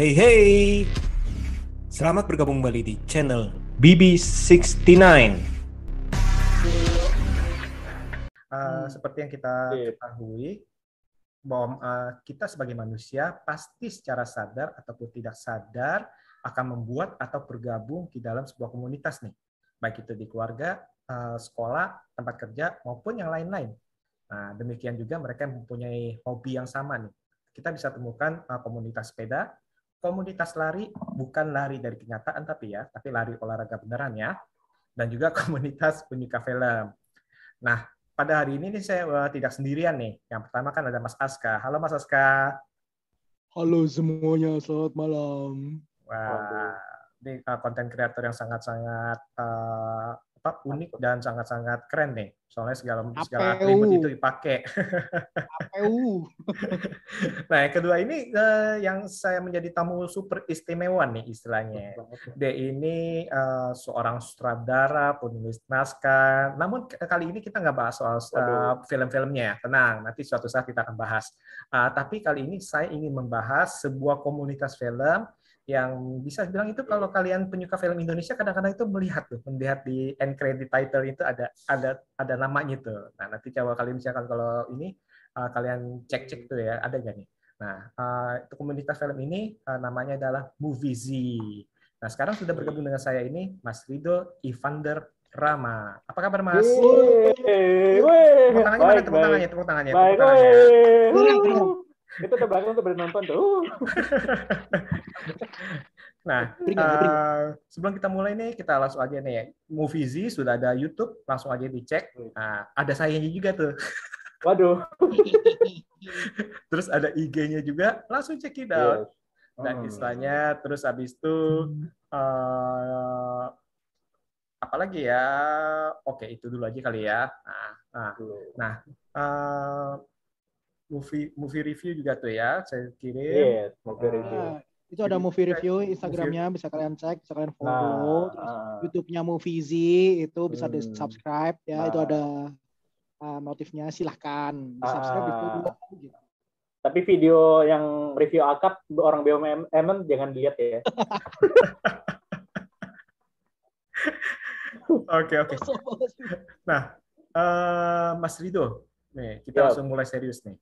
Hey, hey. Selamat bergabung kembali di channel BB69. Uh, seperti yang kita ketahui, bahwa uh, kita sebagai manusia pasti secara sadar ataupun tidak sadar akan membuat atau bergabung di dalam sebuah komunitas nih, baik itu di keluarga, uh, sekolah, tempat kerja maupun yang lain-lain. Nah, demikian juga mereka mempunyai hobi yang sama nih kita bisa temukan uh, komunitas sepeda, komunitas lari, bukan lari dari kenyataan tapi ya, tapi lari olahraga beneran ya, dan juga komunitas penyuka film. Nah, pada hari ini nih saya uh, tidak sendirian nih. Yang pertama kan ada Mas Aska. Halo Mas Aska. Halo semuanya, selamat malam. Wah, ini uh, konten kreator yang sangat-sangat uh, apa unik dan sangat-sangat keren nih. Soalnya segala segala atribut itu dipakai. nah, yang kedua ini uh, yang saya menjadi tamu super istimewa nih istilahnya. Dia ini uh, seorang sutradara, penulis naskah. Namun kali ini kita nggak bahas soal uh, film-filmnya. Tenang, nanti suatu saat kita akan bahas. Uh, tapi kali ini saya ingin membahas sebuah komunitas film yang bisa bilang itu kalau kalian penyuka film Indonesia kadang-kadang itu melihat tuh melihat di end credit title itu ada ada ada namanya tuh. Nah nanti coba kalian misalkan kalau ini uh, kalian cek-cek tuh ya ada gak nih. Nah uh, itu komunitas film ini uh, namanya adalah Movie Z. Nah sekarang sudah bergabung dengan saya ini Mas Rido Ivander Rama. Apa kabar Mas? Tepuk tangannya mana? Tepuk tangannya, tepuk tangannya. Tepuk tangannya. Itu tuh belakang tuh nonton tuh. nah, uh, sebelum kita mulai nih, kita langsung aja nih ya. Movie Z sudah ada YouTube, langsung aja dicek. Nah, ada sayangnya juga tuh. Waduh. terus ada IG-nya juga, langsung check it out. Yes. Dan hmm. istilahnya, terus habis itu uh, apalagi ya? Oke, itu dulu aja kali ya. Nah, nah, nah uh, movie movie review juga tuh ya saya kirim. Yes, movie review. Nah, itu ada movie review Instagramnya bisa kalian cek, bisa kalian follow. Nah, Terus uh, YouTube-nya Movie Z itu bisa hmm. di subscribe ya. Nah. Itu ada uh, notifnya silahkan di subscribe uh, itu juga. Gitu. Tapi video yang review akap orang BUMN jangan dilihat ya. Oke oke. Nah, uh, Mas Rido, nih kita yep. langsung mulai serius nih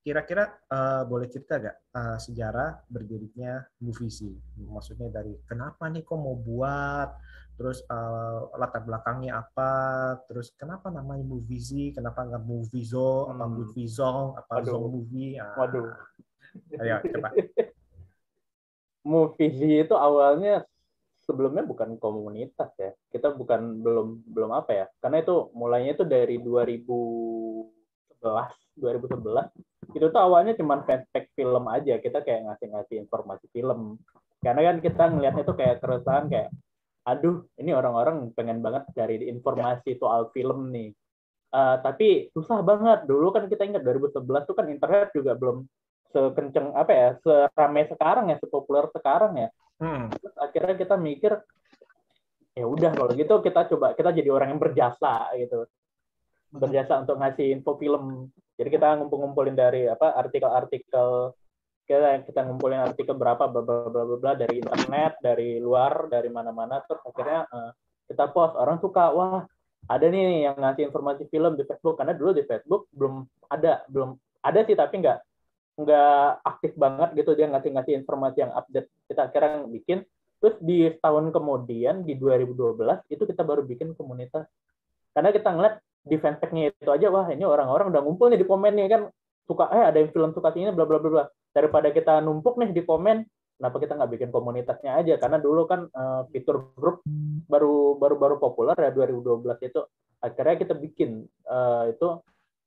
kira-kira uh, boleh cerita gak uh, sejarah berdirinya Movisi? Maksudnya dari kenapa nih kok mau buat, terus uh, latar belakangnya apa, terus kenapa namanya Movisi, kenapa nggak Movizo, hmm. apa Movizong, apa Waduh. Zong Movie? Uh, Waduh. Ayo, coba. Movisi itu awalnya sebelumnya bukan komunitas ya. Kita bukan belum belum apa ya? Karena itu mulainya itu dari 2011 2011 itu tuh awalnya cuma fanspage film aja. Kita kayak ngasih-ngasih informasi film. Karena kan kita ngelihatnya tuh kayak keresahan kayak aduh ini orang-orang pengen banget cari informasi soal film nih. Uh, tapi susah banget. Dulu kan kita ingat 2011 tuh kan internet juga belum sekenceng apa ya seramai sekarang ya sepopuler sekarang ya. Hmm. Terus akhirnya kita mikir ya udah kalau gitu kita coba kita jadi orang yang berjasa gitu berjasa untuk ngasih info film. Jadi kita ngumpul-ngumpulin dari apa artikel-artikel kita kita ngumpulin artikel berapa bla bla bla bla dari internet, dari luar, dari mana-mana terus akhirnya uh, kita post. Orang suka wah ada nih yang ngasih informasi film di Facebook. Karena dulu di Facebook belum ada belum ada sih tapi nggak nggak aktif banget gitu. Dia ngasih-ngasih informasi yang update. Kita akhirnya bikin. Terus di tahun kemudian di 2012 itu kita baru bikin komunitas. Karena kita ngeliat di fanpage-nya itu aja wah ini orang-orang udah ngumpul nih di komen nih kan suka eh ada yang film suka ini bla bla bla bla. Daripada kita numpuk nih di komen kenapa kita nggak bikin komunitasnya aja? Karena dulu kan uh, fitur grup baru baru baru populer ya 2012 itu. Akhirnya kita bikin uh, itu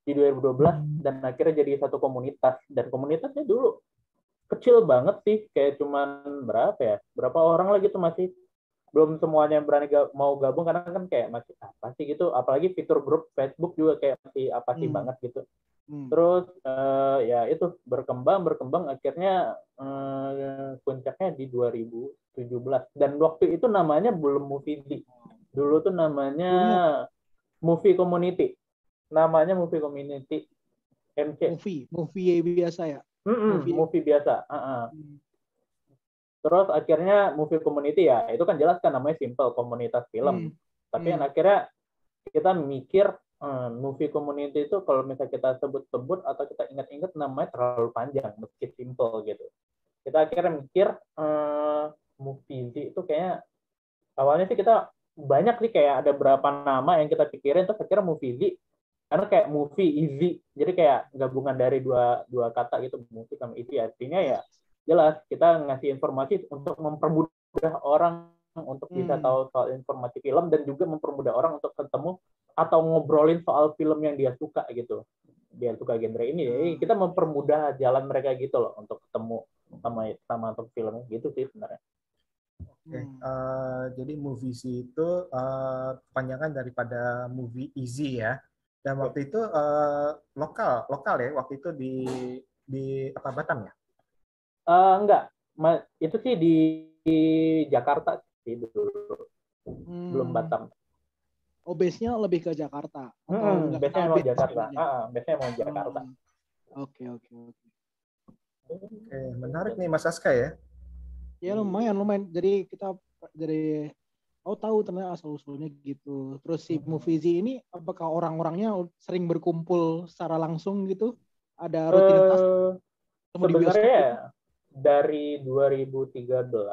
di 2012 dan akhirnya jadi satu komunitas. Dan komunitasnya dulu kecil banget sih kayak cuman berapa ya berapa orang lagi tuh masih belum semuanya berani ga, mau gabung karena kan kayak masih apa sih gitu apalagi fitur grup Facebook juga kayak masih apa sih hmm. banget gitu hmm. terus uh, ya itu berkembang berkembang akhirnya uh, puncaknya di 2017 dan waktu itu namanya belum Movie dulu tuh namanya hmm. Movie Community namanya Movie Community MC movie movie biasa ya mm -mm, movie. movie biasa uh -uh. Hmm Terus akhirnya movie community ya, itu kan jelas kan namanya simple komunitas film. Hmm. Tapi hmm. akhirnya kita mikir hmm, movie community itu kalau misalnya kita sebut-sebut atau kita ingat-ingat namanya terlalu panjang meski simple gitu. Kita akhirnya mikir hmm, movie itu kayaknya awalnya sih kita banyak sih kayak ada berapa nama yang kita pikirin terus akhirnya movie Z karena kayak movie easy jadi kayak gabungan dari dua dua kata gitu movie sama easy artinya ya jelas kita ngasih informasi untuk mempermudah orang untuk bisa hmm. tahu soal informasi film dan juga mempermudah orang untuk ketemu atau ngobrolin soal film yang dia suka gitu dia suka genre ini jadi hmm. kita mempermudah jalan mereka gitu loh untuk ketemu sama sama untuk filmnya gitu sih sebenarnya Oke, okay. uh, eh, jadi movie itu uh, kepanjangan daripada movie easy ya. Dan waktu itu uh, lokal, lokal ya. Waktu itu di di apa Batam ya? Uh, enggak, itu sih di, di Jakarta sih dulu, hmm. belum Batam. Oh, base-nya lebih ke Jakarta. Hmm, base-nya mau Jakarta. Ah, base-nya mau Jakarta. Oke, oke, oke. Oke, menarik nih Mas Aska ya. Ya lumayan, lumayan. Jadi kita dari oh tahu ternyata asal usulnya gitu. Terus si Mufizi ini apakah orang-orangnya sering berkumpul secara langsung gitu? Ada rutinitas? Uh, sebenarnya dari 2013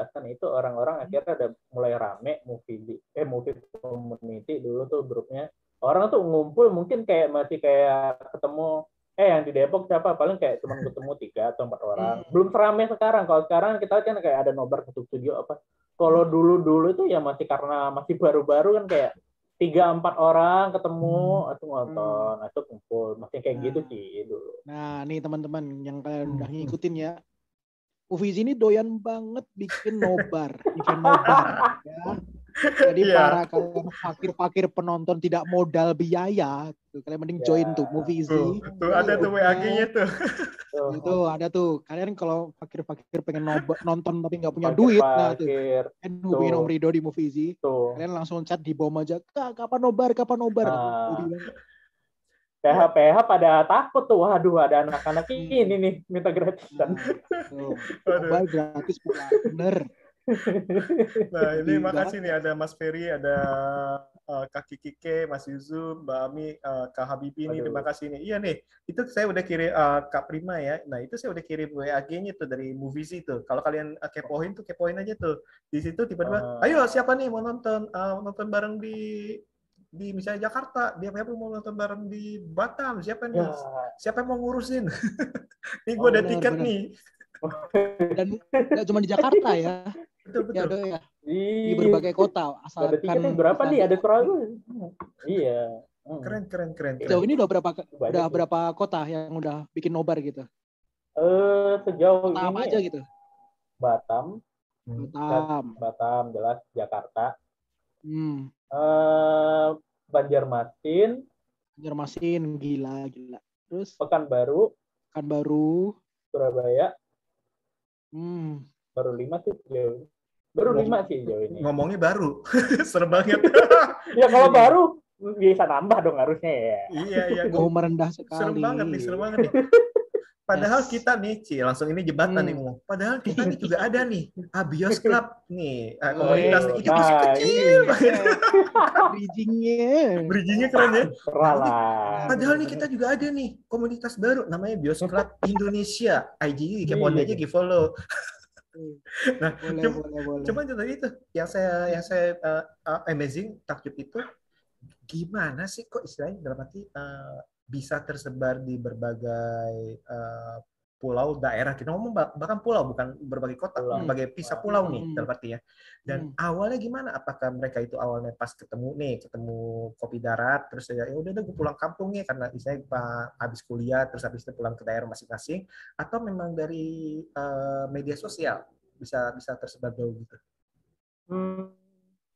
kan itu orang-orang akhirnya ada mulai rame movie eh movie community dulu tuh grupnya. Orang tuh ngumpul mungkin kayak masih kayak ketemu eh yang di Depok siapa? Paling kayak cuma ketemu tiga atau empat orang. Hmm. belum seramai sekarang. Kalau sekarang kita kan kayak ada nobar satu studio apa. Kalau dulu dulu itu ya masih karena masih baru-baru kan kayak tiga empat orang ketemu hmm. atau nonton hmm. atau kumpul. Masih kayak gitu nah. gitu sih dulu. Nah nih teman-teman yang kalian udah ngikutin ya Ufiz ini doyan banget bikin nobar, event nobar. Ya. Jadi yeah. para kalian fakir-fakir penonton tidak modal biaya, tuh, kalian mending yeah. join tuh Movie Tuh, tuh ada tuh WAG-nya tuh. Itu ada tuh. Kalian kalau fakir-fakir pengen nobar, nonton tapi nggak punya duit, nah tuh. Kan hubungin Om Rido di Movie Kalian langsung chat di bom aja, Kak, kapan nobar, kapan nobar. Nah. PH PH pada takut tuh, waduh ada anak-anak ini nih minta gratisan. Coba gratis bener. Nah ini makasih nih ada Mas Ferry, ada uh, Kaki Kike, Mas Yusuf, Mbak Ami, uh, Kak Habibi nih, terima kasih nih. Iya nih, itu saya udah kirim uh, Kak Prima ya. Nah itu saya udah kirim WAG-nya tuh dari Movies itu. Kalau kalian uh, kepoin tuh kepoin aja tuh. Di situ tiba-tiba, uh, ayo siapa nih mau nonton uh, nonton bareng di di misalnya Jakarta, dia siapa mau nonton bareng di Batam, siapa nih? Ya. Siapa yang mau ngurusin? nih gue oh, ada tiket bener. nih. Dan nggak cuma di Jakarta ya. Betul betul. Ya, ya. Di berbagai kota asalkan berapa nih? Ada Surago. Iya. Hmm. Keren keren keren. Sejauh ini udah berapa udah berapa kota yang udah bikin nobar gitu? Eh uh, sejauh ini apa aja gitu? Batam. Batam. Batam jelas Jakarta. Hmm. Uh, Banjarmasin. Banjarmasin gila gila. Terus Pekanbaru. Pekanbaru. Surabaya. Hmm. Baru lima sih jauh. Baru Ngomong, lima sih jauh ini. Ngomongnya baru. Serem banget. ya kalau baru bisa nambah dong harusnya ya. Iya iya. Oh merendah sekali. Serem banget nih, serem banget nih. Padahal yes. kita nih, Ci, langsung ini jebatan hmm. nih ngomong. Padahal kita nih juga ada nih, Abios Club nih, uh, komunitas oh, kita masih kecil banget. Bridgingnya. Bridgingnya keren ya. Nah, Padahal nih kita juga ada nih, komunitas baru, namanya Bios Club Indonesia. IG, kepoin aja, give follow. nah, boleh, cuma, boleh, boleh. Cuma itu yang saya yang saya uh, uh, amazing takjub itu gimana sih kok istilahnya dalam arti uh, bisa tersebar di berbagai uh, pulau daerah. Kita ngomong bah- bahkan pulau bukan berbagai kota Pulau. berbagai pisah pulau. nih Hmm. dalam artinya. Dan Hmm. awalnya gimana? Apakah mereka itu awalnya pas ketemu nih ketemu kopi darat terus ya ya udah deh gue pulang kampung nih karena misalnya pak habis kuliah terus habis itu pulang ke daerah masing-masing. Atau memang dari eh, media sosial bisa bisa tersebar jauh gitu? Hmm,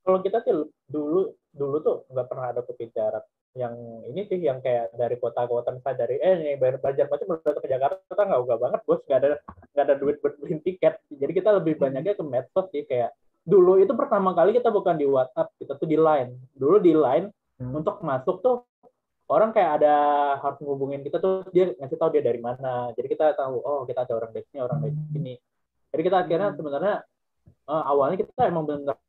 kalau kita sih dulu dulu tuh nggak pernah ada kopi darat yang ini sih yang kayak dari kota-kota misalnya dari eh nih bayar belajar macam udah ke Jakarta nggak uga banget bos. Nggak ada nggak ada duit buat beli tiket. Jadi kita lebih banyaknya ke medsos sih kayak dulu itu pertama kali kita bukan di WhatsApp kita tuh di Line. Dulu di Line Hmm. untuk masuk tuh orang kayak ada harus ngubungin kita tuh dia ngasih tahu dia dari mana. Jadi kita tahu oh kita ada orang dari sini orang dari sini. Jadi kita akhirnya sebenarnya eh, awalnya kita emang benar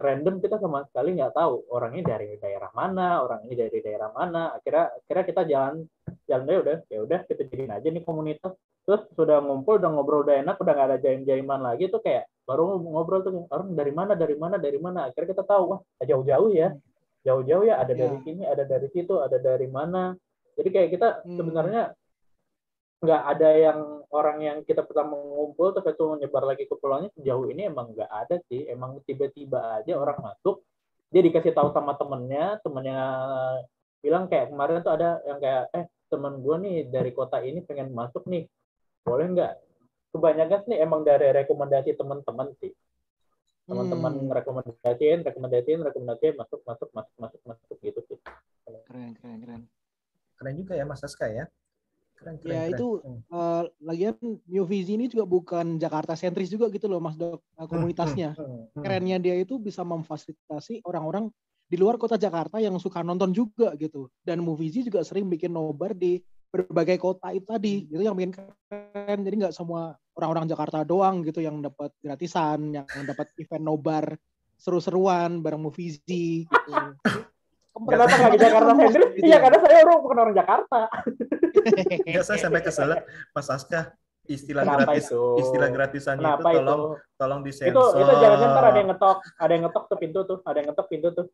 random kita sama sekali nggak tahu. Orangnya dari daerah mana orang ini dari daerah mana. Akhirnya akhirnya kita jalan jalan deh udah. Ya udah kita jadiin aja nih komunitas. Terus sudah ngumpul udah ngobrol udah enak udah nggak ada jaim jaiman lagi tuh kayak baru ngobrol tuh orang dari mana dari mana dari mana? Akhirnya kita tahu wah jauh-jauh ya. Jauh-jauh ya ada Ya. dari sini ada dari situ ada dari mana. Jadi kayak kita Hmm. sebenarnya nggak ada yang orang yang kita pertama ngumpul terus itu nyebar lagi ke pulaunya sejauh ini emang nggak ada sih. Emang tiba-tiba aja orang masuk dia dikasih tahu sama temennya temennya bilang kayak kemarin tuh ada yang kayak eh temen gue nih dari kota ini pengen masuk nih. Boleh nggak? Kebanyakan sih emang dari rekomendasi teman-teman sih. Teman-teman Hmm. rekomendasiin rekomendasiin rekomendasiin masuk masuk masuk masuk masuk gitu sih. Keren, keren, keren. keren juga ya Mas Aska ya keren keren, Ya keren. itu Hmm. eh, lagian New Vizi ini juga bukan Jakarta sentris juga gitu loh Mas Dok eh, komunitasnya. Hmm. Kerennya dia itu bisa memfasilitasi orang-orang di luar kota Jakarta yang suka nonton juga gitu. Dan Movizi juga sering bikin nobar di berbagai kota itu tadi. Itu yang bikin keren. Jadi nggak semua orang-orang Jakarta doang gitu yang dapat gratisan, yang dapat event nobar seru-seruan bareng Movizi gitu. kenapa nggak di Jakarta sendiri Gitu iya ya. karena saya orang bukan orang Jakarta Nggak, saya sampai kesel Mas Aska istilah Kenapa gratis itu? istilah gratisannya itu tolong itu? tolong itu disensor itu jangan ntar ada yang ngetok ada yang ngetok ke pintu tuh ada yang ngetok pintu tuh.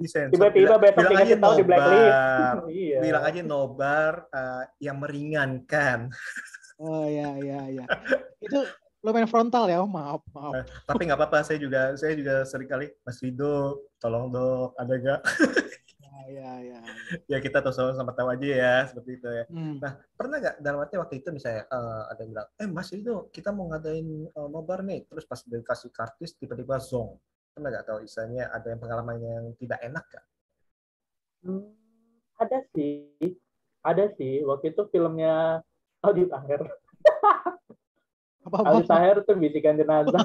Disensor tiba-tiba besok bilang aja dikasih tahu di blacklist. iya. Bilang aja nobar eh, yang meringankan. Oh ya ya ya. Itu lumayan frontal ya. Oh, maaf maaf. tapi nggak apa-apa saya juga saya juga sering kali Mas Rido tolong dok ada nggak Ya ya ya. ya kita tuh sama tahu aja ya seperti itu ya. Hmm. pernah nggak dalam arti waktu itu misalnya eh, ada yang bilang eh Mas Rido kita mau ngadain eh, nobar nih. Terus pas dikasih kartis tiba-tiba zong. Pernah nggak tahu misalnya ada yang pengalaman yang tidak enak kan Hmm, ada sih. Ada sih. Waktu itu filmnya Aldi Taher Apa Aldi apa? Taher tuh bisikan jenazah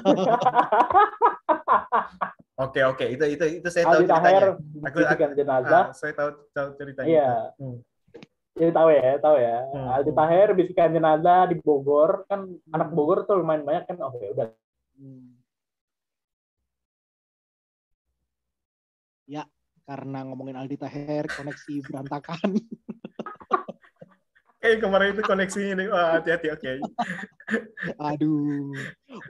Oke oke itu itu itu saya tahu Aldi Taher ceritanya. Aku- bisikan jenazah Ah, saya tahu tahu ceritanya. Iya. Hmm. Jadi tahu ya, tahu ya. Hmm. Aldi Taher bisikan jenazah di Bogor kan anak Bogor tuh lumayan banyak kan. Oh ya udah. Hmm. Ya, karena ngomongin Aldi Taher, koneksi berantakan. Eh kemarin itu koneksinya nih. Wah, hati-hati oke. Aduh.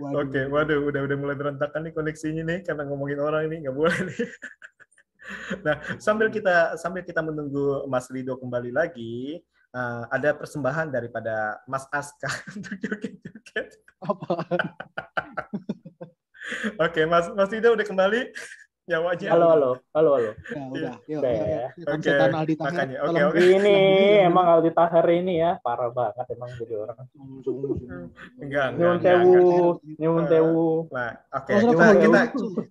Waduh. Oke, waduh udah udah mulai berantakan nih koneksinya nih karena ngomongin orang ini nggak boleh nih. Nah, sambil kita sambil kita menunggu Mas Rido kembali lagi, eh, ada persembahan daripada Mas Aska untuk joget-joget. Apa? Oke, Mas Mas Rido udah kembali. Nyawanya. Halo, halo, halo, halo. Ya udah, yuk, Udah yuk, ya. Aldi Taher. makanya. Oke, oke. Ini emang Aldi Taher ini ya parah banget emang jadi orang. Enggak, enggak, sewu, enggak. nyuwun sewu. Nah, oke. Terus Kita kita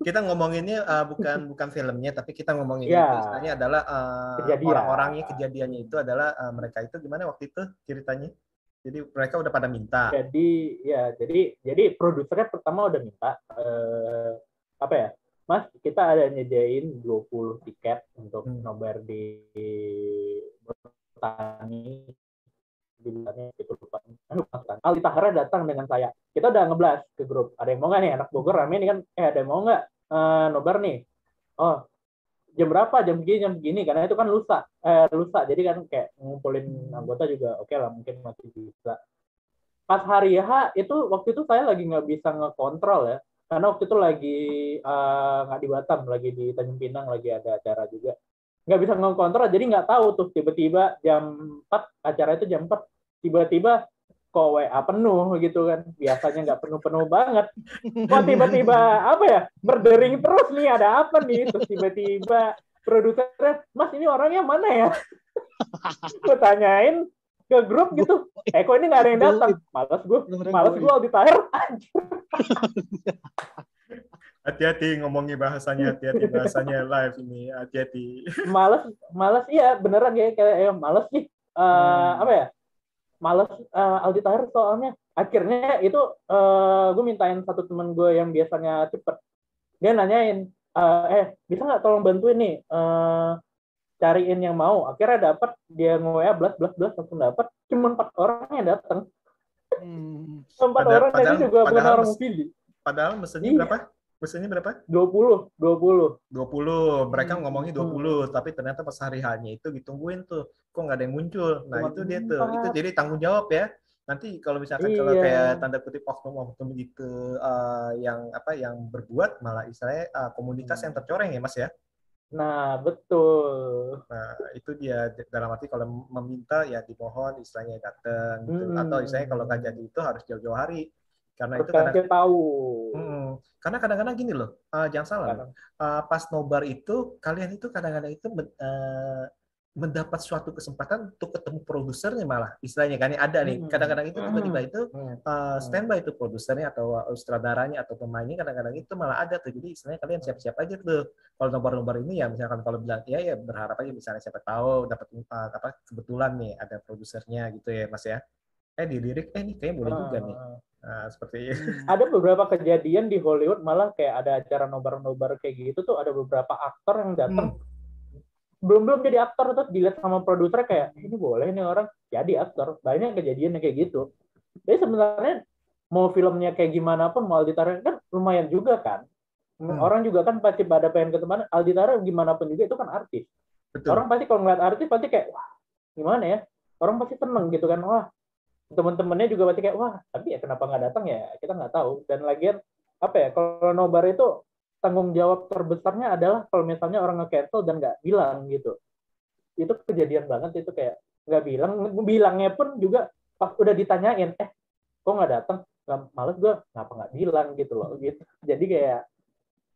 kita ngomonginnya uh, bukan bukan filmnya, tapi kita ngomongin Ya. itu istilahnya adalah uh, Kejadian. orang-orangnya kejadiannya itu adalah uh, mereka itu gimana waktu itu ceritanya? Jadi mereka udah pada minta. Jadi ya, jadi jadi produsernya pertama udah minta eh, apa ya? Mas, kita ada nyediain 20 tiket untuk Hmm. nobar di Botani di bulannya itu lupa. Aldi Tahara datang dengan saya. Kita udah ngeblas ke grup. Ada yang mau nggak nih anak Bogor rame nih kan? Eh ada yang mau nggak eh, nobar nih? Oh jam berapa? Jam begini, jam begini. Karena itu kan lusa, eh, lusa. Jadi kan kayak ngumpulin anggota juga oke lah mungkin masih bisa. Pas hari H itu waktu itu saya lagi nggak bisa ngekontrol ya. Karena waktu itu lagi eh, nggak di Batam, lagi di Tanjung Pinang, lagi ada acara juga. Nggak bisa ngekontrol, jadi nggak tahu tuh tiba-tiba jam 4 acara itu jam 4 tiba-tiba kok WA penuh gitu kan. Biasanya nggak penuh-penuh banget. Kok tiba-tiba apa ya berdering terus nih ada apa nih? Terus tiba-tiba produsernya mas ini orangnya mana ya? Gue tanyain ke grup gitu. Eh kok ini nggak ada yang datang. Malas gue malas gue auditair hati-hati ngomongin bahasanya hati-hati bahasanya live ini. Hati-hati. Malas malas iya beneran kayak kayak ya, malas sih. Uh, hmm. apa ya? Males uh, audit akhir soalnya. Akhirnya itu uh, gue mintain satu temen gue yang biasanya cepet. Dia nanyain uh, eh bisa nggak tolong bantuin nih? Uh, cariin yang mau akhirnya dapat dia nge belas belas belas langsung dapat cuma empat orang yang datang hmm. empat padahal, orang padahal, juga bukan orang pilih padahal mesennya iya. berapa Pesannya berapa? 20, 20. 20. Mereka hmm. ngomongnya 20, hmm. tapi ternyata pas hari hanya itu ditungguin tuh. Kok nggak ada yang muncul? Nah, Cuma itu dia tuh. Itu jadi tanggung jawab ya. Nanti kalau misalkan iya. kalau kayak tanda kutip oknum-oknum gitu uh, yang apa yang berbuat malah istilahnya uh, komunitas hmm. yang tercoreng ya, Mas ya. Nah, betul. Nah, itu dia dalam arti kalau meminta ya dimohon istilahnya datang gitu. Hmm. Atau istilahnya kalau nggak jadi itu harus jauh-jauh hari karena itu kadang tahu. Hmm, karena kadang-kadang gini loh, uh, jangan salah. Uh, pas nobar itu kalian itu kadang-kadang itu uh, mendapat suatu kesempatan untuk ketemu produsernya malah istilahnya kan. Ada nih kadang-kadang itu tiba-tiba itu uh, standby itu produsernya atau sutradaranya atau pemainnya kadang-kadang itu malah ada tuh. Jadi istilahnya kalian siap-siap aja tuh. Kalau nobar-nobar ini ya misalkan kalau bilang ya ya berharap aja misalnya siapa tahu dapat uh, apa kebetulan nih ada produsernya gitu ya mas ya. Eh dilirik eh ini kayaknya boleh juga nih. Nah, seperti itu. Hmm. Ada beberapa kejadian di Hollywood malah kayak ada acara nobar-nobar kayak gitu tuh ada beberapa aktor yang datang hmm. Belum belum jadi aktor terus dilihat sama produser kayak ini boleh nih orang jadi aktor. Banyak kejadian yang kayak gitu. Jadi sebenarnya mau filmnya kayak gimana pun mau ditaruh kan lumayan juga kan. Hmm. Orang juga kan pasti pada pengen ketemu Aldi gimana pun juga itu kan artis. Betul. Orang pasti kalau ngeliat artis pasti kayak wah gimana ya? Orang pasti seneng gitu kan. Wah, teman-temannya juga pasti kayak wah tapi ya kenapa nggak datang ya kita nggak tahu dan lagian apa ya kalau nobar itu tanggung jawab terbesarnya adalah kalau misalnya orang nge-cancel dan nggak bilang gitu itu kejadian banget itu kayak nggak bilang bilangnya pun juga pas udah ditanyain eh kok nggak datang males gue kenapa nggak bilang gitu loh gitu jadi kayak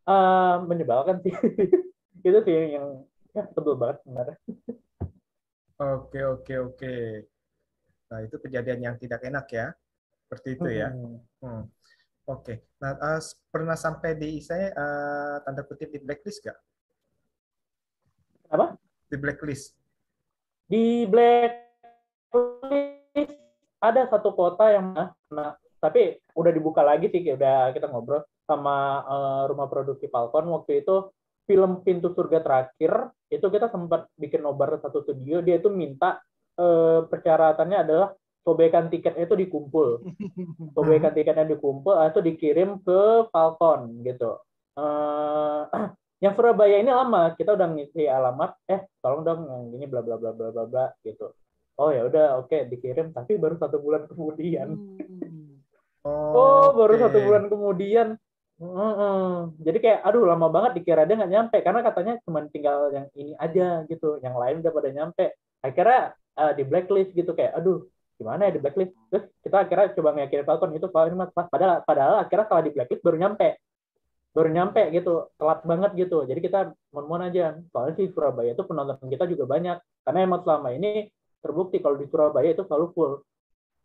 uh, menyebalkan sih itu sih yang ya tebel banget sebenarnya oke oke oke Nah, itu kejadian yang tidak enak ya. Seperti itu ya. Hmm. Hmm. Oke. Okay. Nah, uh, pernah sampai di saya uh, tanda kutip di blacklist gak? Apa? Di blacklist. Di blacklist ada satu kota yang nah, tapi udah dibuka lagi sih, udah kita ngobrol sama uh, rumah produksi Falcon waktu itu film Pintu Surga terakhir itu kita sempat bikin nobar satu studio dia itu minta eh, persyaratannya adalah sobekan tiketnya itu dikumpul. Sobekan tiketnya dikumpul atau dikirim ke Falcon gitu. Eh, yang Surabaya ini lama, kita udah ngisi alamat, eh tolong dong yang ini bla bla bla bla bla bla gitu. Oh ya udah oke okay, dikirim, tapi baru satu bulan kemudian. Oh, oh baru okay. satu bulan kemudian. Mm -hmm. Jadi kayak aduh lama banget dikira dia nggak nyampe karena katanya cuma tinggal yang ini aja gitu, yang lain udah pada nyampe. Akhirnya uh, di blacklist gitu kayak aduh gimana ya di blacklist? Terus kita akhirnya coba ngeyakinin Falcon itu kalau ini mas padahal padahal akhirnya setelah di blacklist baru nyampe. Baru nyampe gitu telat banget gitu. Jadi kita mohon-mohon aja soalnya sih Surabaya itu penonton kita juga banyak. Karena emang selama ini terbukti kalau di Surabaya itu selalu full.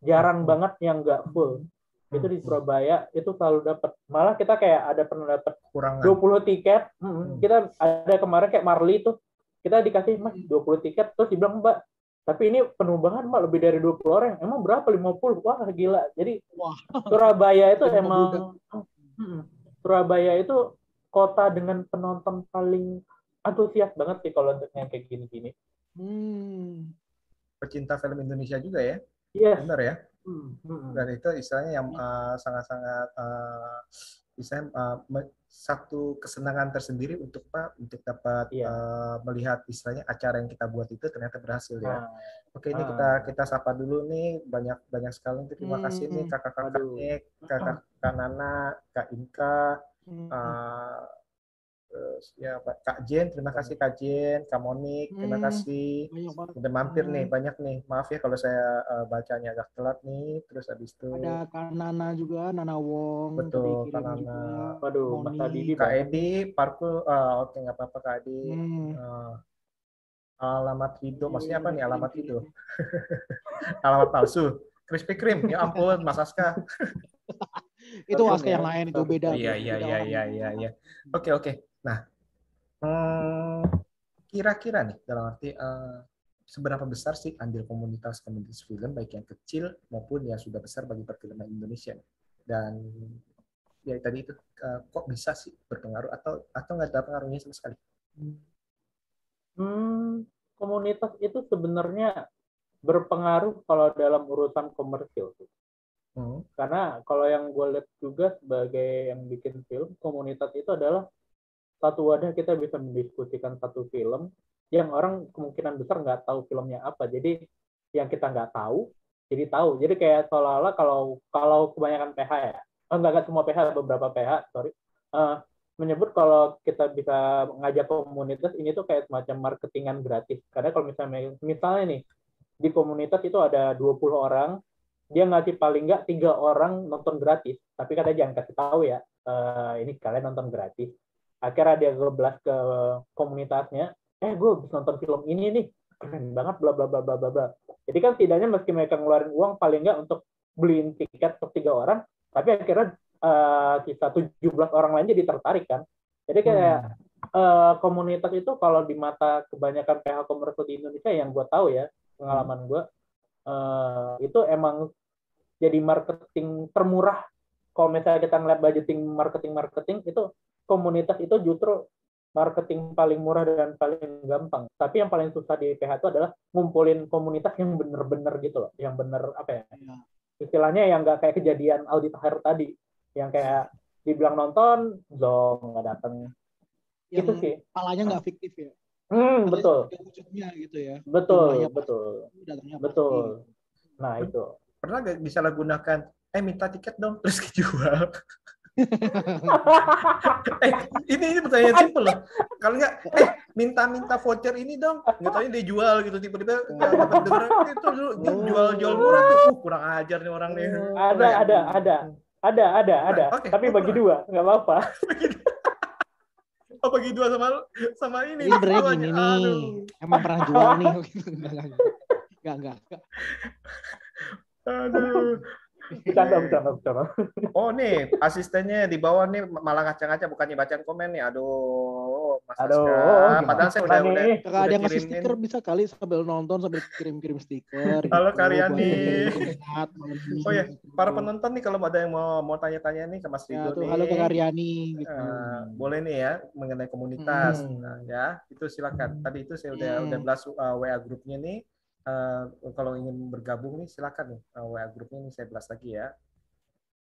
Jarang hmm. banget yang nggak full. Itu di Surabaya itu selalu dapat malah kita kayak ada pernah dapat 20 tiket. Hmm. kita ada kemarin kayak Marley tuh. Kita dikasih mas 20 tiket. Terus dibilang mbak tapi ini penuh banget mbak lebih dari 20 orang emang berapa 50 wah gila jadi wah. Surabaya itu emang hmm, Surabaya itu kota dengan penonton paling antusias banget sih kalau untuk yang kayak gini-gini hmm. pecinta film Indonesia juga ya iya yes. benar ya hmm. Hmm. dan itu istilahnya yang uh, sangat-sangat uh, istilahnya uh, satu kesenangan tersendiri untuk Pak untuk dapat iya. uh, melihat istilahnya acara yang kita buat itu ternyata berhasil ya. Ah. Oke ini ah. kita kita sapa dulu nih banyak banyak sekali terima hmm. kasih nih kakak-kakaknya kakak Kak Nana Kak Inka hmm. uh, Terus ya Pak Kak Jen, terima kasih Kak Jen, Kak Monik, terima Hmm, kasih. banget. Udah mampir nih, Hmm. banyak nih. Maaf ya kalau saya eh, bacanya agak telat nih. Terus habis itu Ada Kak Nana juga, Nana Wong. Betul, Kak Nana. juga. Waduh, Mas Moni. Adidi Kak. Edi, Parku, ah, oke nggak apa-apa Kak Edi. Hmm. Eh, alamat Rido, maksudnya apa nih Kirim, alamat Rido? kirim. Alamat palsu. Krispy Kreme, ya ampun Mas Aska. Itu Aska yang ya, lain, itu beda. Iya, beda iya, iya, orang. iya, iya, iya. Oke, oke. Nah, hmm, kira-kira nih dalam arti eh, seberapa besar sih andil komunitas komunitas film baik yang kecil maupun yang sudah besar bagi perfilman Indonesia? Dan ya tadi itu eh, kok bisa sih berpengaruh atau atau nggak ada pengaruhnya sama sekali? Hmm, komunitas itu sebenarnya berpengaruh kalau dalam urusan komersil. Hmm. Karena kalau yang gue lihat juga sebagai yang bikin film, komunitas itu adalah satu wadah kita bisa mendiskusikan satu film yang orang kemungkinan besar nggak tahu filmnya apa. Jadi yang kita nggak tahu, jadi tahu. Jadi kayak seolah-olah kalau kalau kebanyakan PH ya, oh, nggak semua PH, beberapa PH, sorry, eh, menyebut kalau kita bisa ngajak komunitas ini tuh kayak semacam marketingan gratis. Karena kalau misalnya misalnya nih di komunitas itu ada 20 orang, dia ngasih paling nggak tiga orang nonton gratis. Tapi katanya jangan kasih tahu ya, eh, ini kalian nonton gratis. Akhirnya dia ngeblas ke komunitasnya, eh gue habis nonton film ini nih, keren banget, bla bla bla bla bla bla. Jadi kan setidaknya meski mereka ngeluarin uang paling nggak untuk beliin tiket untuk tiga orang, tapi akhirnya eh, sisa 17 orang lain jadi tertarik kan. Jadi kayak eh, komunitas itu kalau di mata kebanyakan PH komersial di Indonesia yang gue tahu ya, pengalaman gue, eh, itu emang jadi marketing termurah. Kalau misalnya kita ngeliat budgeting marketing-marketing, itu komunitas itu justru marketing paling murah dan paling gampang. Tapi yang paling susah di PH itu adalah ngumpulin komunitas yang bener-bener gitu loh, yang bener apa ya? Iya. Istilahnya yang nggak kayak kejadian Aldi Taher tadi, yang kayak dibilang nonton, zong nggak datang. Yang Itu sih. palanya nggak fiktif ya. Hmm, Palanya betul, ada wujudnya gitu ya. betul, Jumlahnya betul, pasti, datangnya betul. pasti. Nah itu. Pernah nggak disalahgunakan? Eh minta tiket dong terus kejual. Eh ini ini pertanyaan simpel loh. Kalau nggak, eh minta-minta voucher ini dong. Nggak tahu dia jual gitu tiba-tiba nggak dapat dengar itu ju- jual jual murah tuh. Uh, kurang ajar nih orang nih. Ada, Pernah ya? ada, ada, ada, ada, ada. Oke, Tapi oh, bagi dua, nggak apa-apa. Oh bagi dua sama sama ini. Jadi sebenarnya Sama- gini nih, emang pernah jual nih. gitu. Enggak, enggak. Enggak, enggak. Aduh. Bercanda, bercanda, bercanda. Oh nih asistennya di bawah nih malah ngaca-ngaca bukannya bacaan komen nih. Aduh, Mas Aduh, Aska. Padahal saya udah udah? Kakak ada yang ngasih kirimin. stiker bisa kali sambil nonton sambil kirim-kirim stiker. Halo, gitu, Karyani. Oh ya, gitu. para penonton nih kalau ada yang mau mau tanya-tanya nih ke Mas Ya, Rido tuh, nih. halo Kak Karyani gitu. eh, boleh nih ya mengenai komunitas. Hmm. Nah, ya, itu silakan. Tadi itu saya udah Hmm. udah belas uh, WA grupnya nih. Eh, kalau ingin bergabung nih silakan nih uh, WA grupnya nih saya belas lagi ya.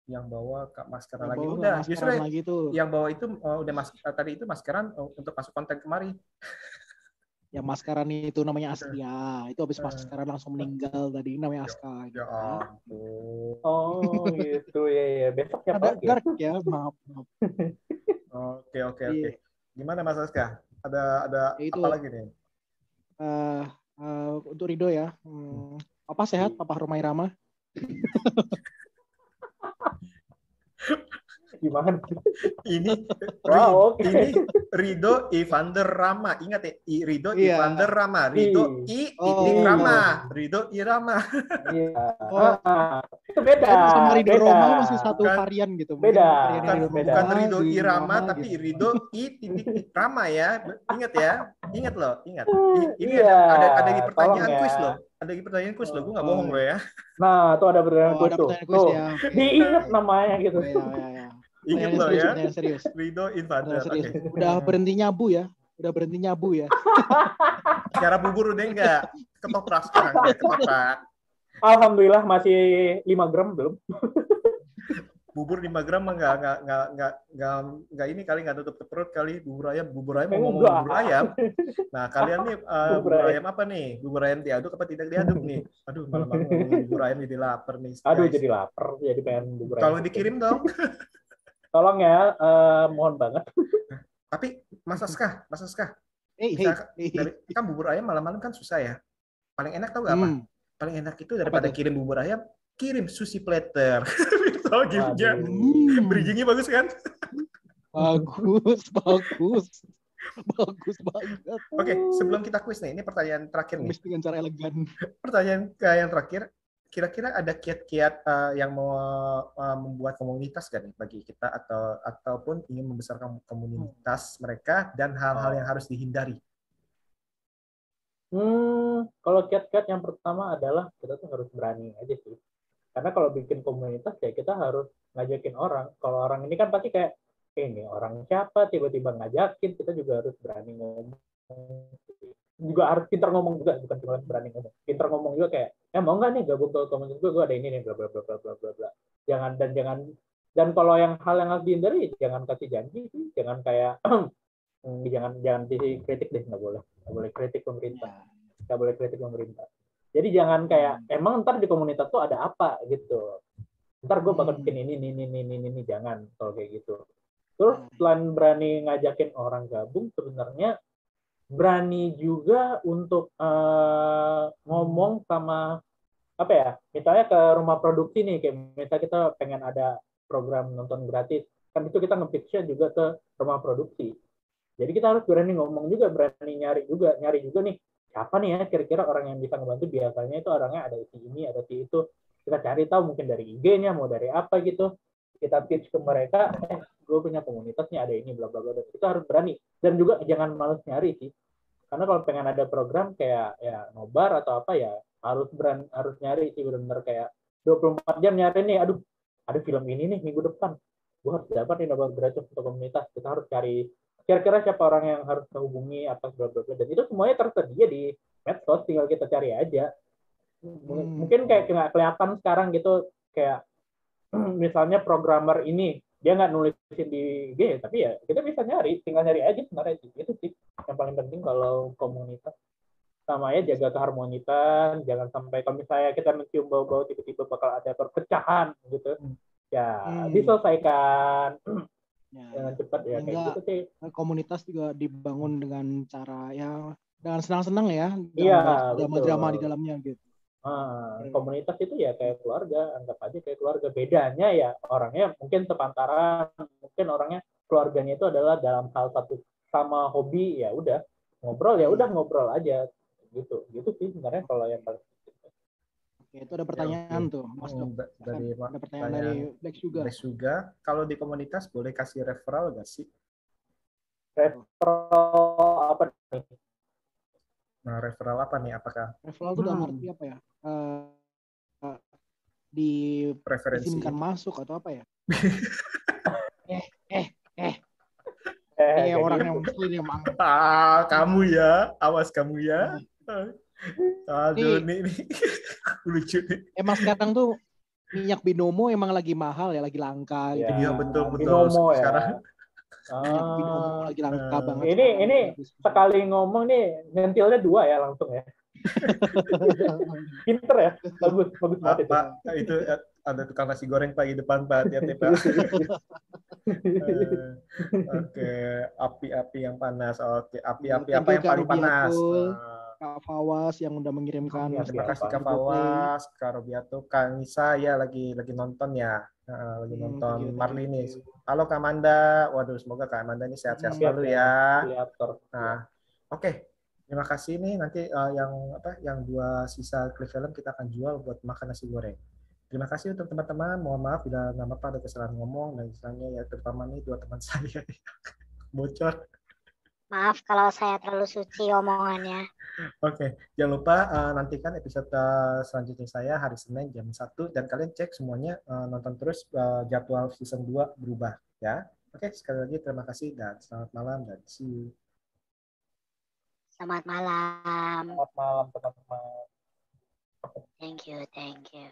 Yang bawa Kak maskeran Yang lagi bawa udah. maskeran Justru lagi tuh. yang bawa itu uh, udah mas uh, tadi itu maskeran uh, untuk masuk konten kemari. Yang maskeran itu namanya Askia. Itu habis Eh. maskeran langsung meninggal tadi namanya Aska. Ya gitu. ampun. Oh gitu ya ya. Besok siapa Ada ya? dark ya, maaf. maaf. Oke oke oke. Iya. Gimana Mas Aska? Ada ada Ya, itu. apa lagi nih? Eh, eh, untuk Rido ya, hmm, apa sehat? Papa Romai Rama? Gimana? Ini Wow, oke. ini Rido Ivander Rama. Ingat ya, I, Rido Iya. Ivander Rama. Rido I Oh. titik Rama. Rido Irama. Iya. Oh. Ah, itu beda. Kan sama Rido beda. Roma masih satu Bukan- varian gitu. beda. varian Bukan, Rido beda. bukan Roma, Rido Irama, Rama tapi gitu. Rido I titik Rama ya. Ingat ya. Ingat loh, ingat. I- Ini Iya, ada, ada, ada di pertanyaan tolong ya. quiz loh. Ada di pertanyaan quiz loh. Gue nggak Oh. bohong loh ya. Nah, tuh ada pertanyaan Oh, ada tuh. pertanyaan quiz Tuh. ya. Diingat namanya gitu. Ya, ya, ya. Ingat Pertanyaan loh serius, ya. pertanyaan serius. Rido. Pertanyaan serius. Oke. Udah berhenti nyabu ya. Udah berhenti nyabu ya. Cara bubur udah enggak? Ketoprak sekarang ya, ketoprak. Alhamdulillah masih 5 gram belum. bubur 5 gram mah nggak nggak nggak nggak nggak nggak ini kali nggak tutup perut kali bubur ayam bubur ayam mau ngomong Enggak. bubur ayam nah kalian nih uh, Bubur bubur ayam. ayam apa nih bubur ayam diaduk apa tidak diaduk nih aduh malam-malam bubur ayam jadi lapar nih Aduh, guys. jadi lapar, jadi pengen bubur ayam. kalau dikirim dong Tolong ya, eh, mohon banget. tapi Mas Aska, Mas Aska. Hey, hey, Misalkan hey. dari, kan bubur ayam malam-malam kan susah ya. Paling enak tau gak apa? Hmm. Paling enak itu daripada kirim bubur ayam, kirim sushi platter. Tahu giftnya? Waduh. Hmm. Bridgingnya bagus kan? Bagus, bagus. Bagus banget. Oke, sebelum kita kuis nih, ini pertanyaan terakhir nih. Dengan cara elegan. Pertanyaan ke yang terakhir, kira-kira ada kiat-kiat eh, yang mau eh, membuat komunitas nih bagi kita atau ataupun ingin membesarkan komunitas mereka dan hal-hal yang harus dihindari? Hmm, kalau kiat-kiat yang pertama adalah kita tuh harus berani aja sih. Karena kalau bikin komunitas ya kita harus ngajakin orang. Kalau orang ini kan pasti kayak "Eh, ini orang siapa tiba-tiba ngajakin, kita juga harus berani ngomong. Juga harus pintar ngomong juga, bukan cuma berani ngomong. Pintar ngomong juga kayak, ya mau nggak nih gabung ke komunitas gue, gue ada ini nih, bla bla bla bla bla bla bla. Jangan dan jangan dan kalau yang hal yang harus dihindari jangan kasih janji sih, jangan kayak jangan jangan dikritik deh nggak boleh nggak boleh kritik pemerintah nggak boleh kritik pemerintah. Jadi jangan kayak emang ntar di komunitas tuh ada apa gitu. Ntar gue bakal Hmm. bikin ini, ini, ini, ini, ini, jangan kalau kayak gitu. Terus selain berani ngajakin orang gabung, sebenarnya berani juga untuk eh, ngomong sama apa ya? Misalnya ke rumah produksi nih, kayak misalnya kita pengen ada program nonton gratis, kan itu kita nge-pitch-nya juga ke rumah produksi. Jadi kita harus berani ngomong juga, berani nyari juga, nyari juga nih siapa nih ya kira-kira orang yang bisa ngebantu biasanya itu orangnya ada si ini ada si itu kita cari tahu mungkin dari IG-nya mau dari apa gitu kita pitch ke mereka eh gue punya komunitas nih ada ini bla bla bla. Dan kita harus berani. Dan juga jangan males nyari sih. Karena kalau pengen ada program kayak ya nobar atau apa ya harus berani harus nyari sih benar-benar kayak 24 jam nyari nih aduh ada film ini nih minggu depan. Gue harus dapat nih nobar gratis untuk komunitas. Kita harus cari kira-kira siapa orang yang harus kita hubungi apa bla bla bla. Dan itu semuanya tersedia di medsos tinggal kita cari aja. Hmm. mungkin kayak nggak kelihatan sekarang gitu kayak misalnya programmer ini dia nggak nulisin di IG tapi ya kita bisa nyari tinggal nyari aja sebenarnya sih. itu sih yang paling penting kalau komunitas sama ya jaga keharmonisan jangan sampai kalau misalnya kita mencium bau-bau tiba-tiba bakal ada perpecahan gitu ya Hmm. diselesaikan Ya, dengan cepat ya kayak gitu sih komunitas juga dibangun dengan cara ya dengan senang-senang ya. Iya, Drama-drama di dalamnya gitu. Ah, Hmm. komunitas itu ya kayak keluarga, anggap aja kayak keluarga. Bedanya ya orangnya mungkin sepantaran, mungkin orangnya keluarganya itu adalah dalam hal satu sama hobi ya udah ngobrol ya udah ngobrol aja gitu. Gitu sih sebenarnya kalau yang paling Oke, itu ada pertanyaan tuh, Mas Hmm, Dok. dari ada pertanyaan pertanyaan dari Black Sugar. Black Sugar, kalau di komunitas boleh kasih referral gak sih? referral apa nih? Nah, referral apa nih? Apakah Referral itu dalam Hmm. arti apa ya? Eh, eh, di preferensi? izinkan masuk atau apa ya? Eh, Eh, kayak orang gitu. yang muslim emang. Ah, kamu ya, awas kamu ya. Aduh, Nih. nih, lucu nih. Emang sekarang tuh minyak binomo emang lagi mahal ya, lagi langka gitu. Ya, Iya, betul, betul. Binomo ya. Sekarang Minyak binomo Ah, lagi langka eh, banget. ini ini sekali ngomong nih nyentilnya dua ya langsung ya. Pinter ya, bagus bagus Pak, banget itu. Pak, itu eh, ada tukang nasi goreng Pak di depan Pak, hati-hati Pak. Eh, Oke, api-api yang panas. Oke, api-api Thank apa yang paling panas? Rubiatul. Kak Fawas yang udah mengirimkan Ya, Terima kasih Kak Apa? Fawas, Kak Robiato, Kak Nisa ya lagi lagi nonton ya, lagi Hmm, nonton thank you, thank Marli you, nih. thank you. Halo Kak Manda, waduh semoga Kak Manda ini sehat-sehat Hmm. selalu ya. Kreator. Nah, oke, terima kasih nih nanti eh, yang apa yang dua sisa klip film kita akan jual buat makan nasi goreng. Terima kasih untuk teman-teman. Mohon maaf bila nama Pak ada kesalahan ngomong dan misalnya ya terutama nih dua teman saya bocor. Maaf kalau saya terlalu suci omongannya. Oke, jangan lupa eh, nantikan episode eh, selanjutnya saya hari Senin jam 1 dan kalian cek semuanya eh, nonton terus eh, jadwal season 2 berubah ya. Oke, sekali lagi terima kasih dan selamat malam dan see you. Selamat malam. Selamat malam teman-teman. Thank you, thank you.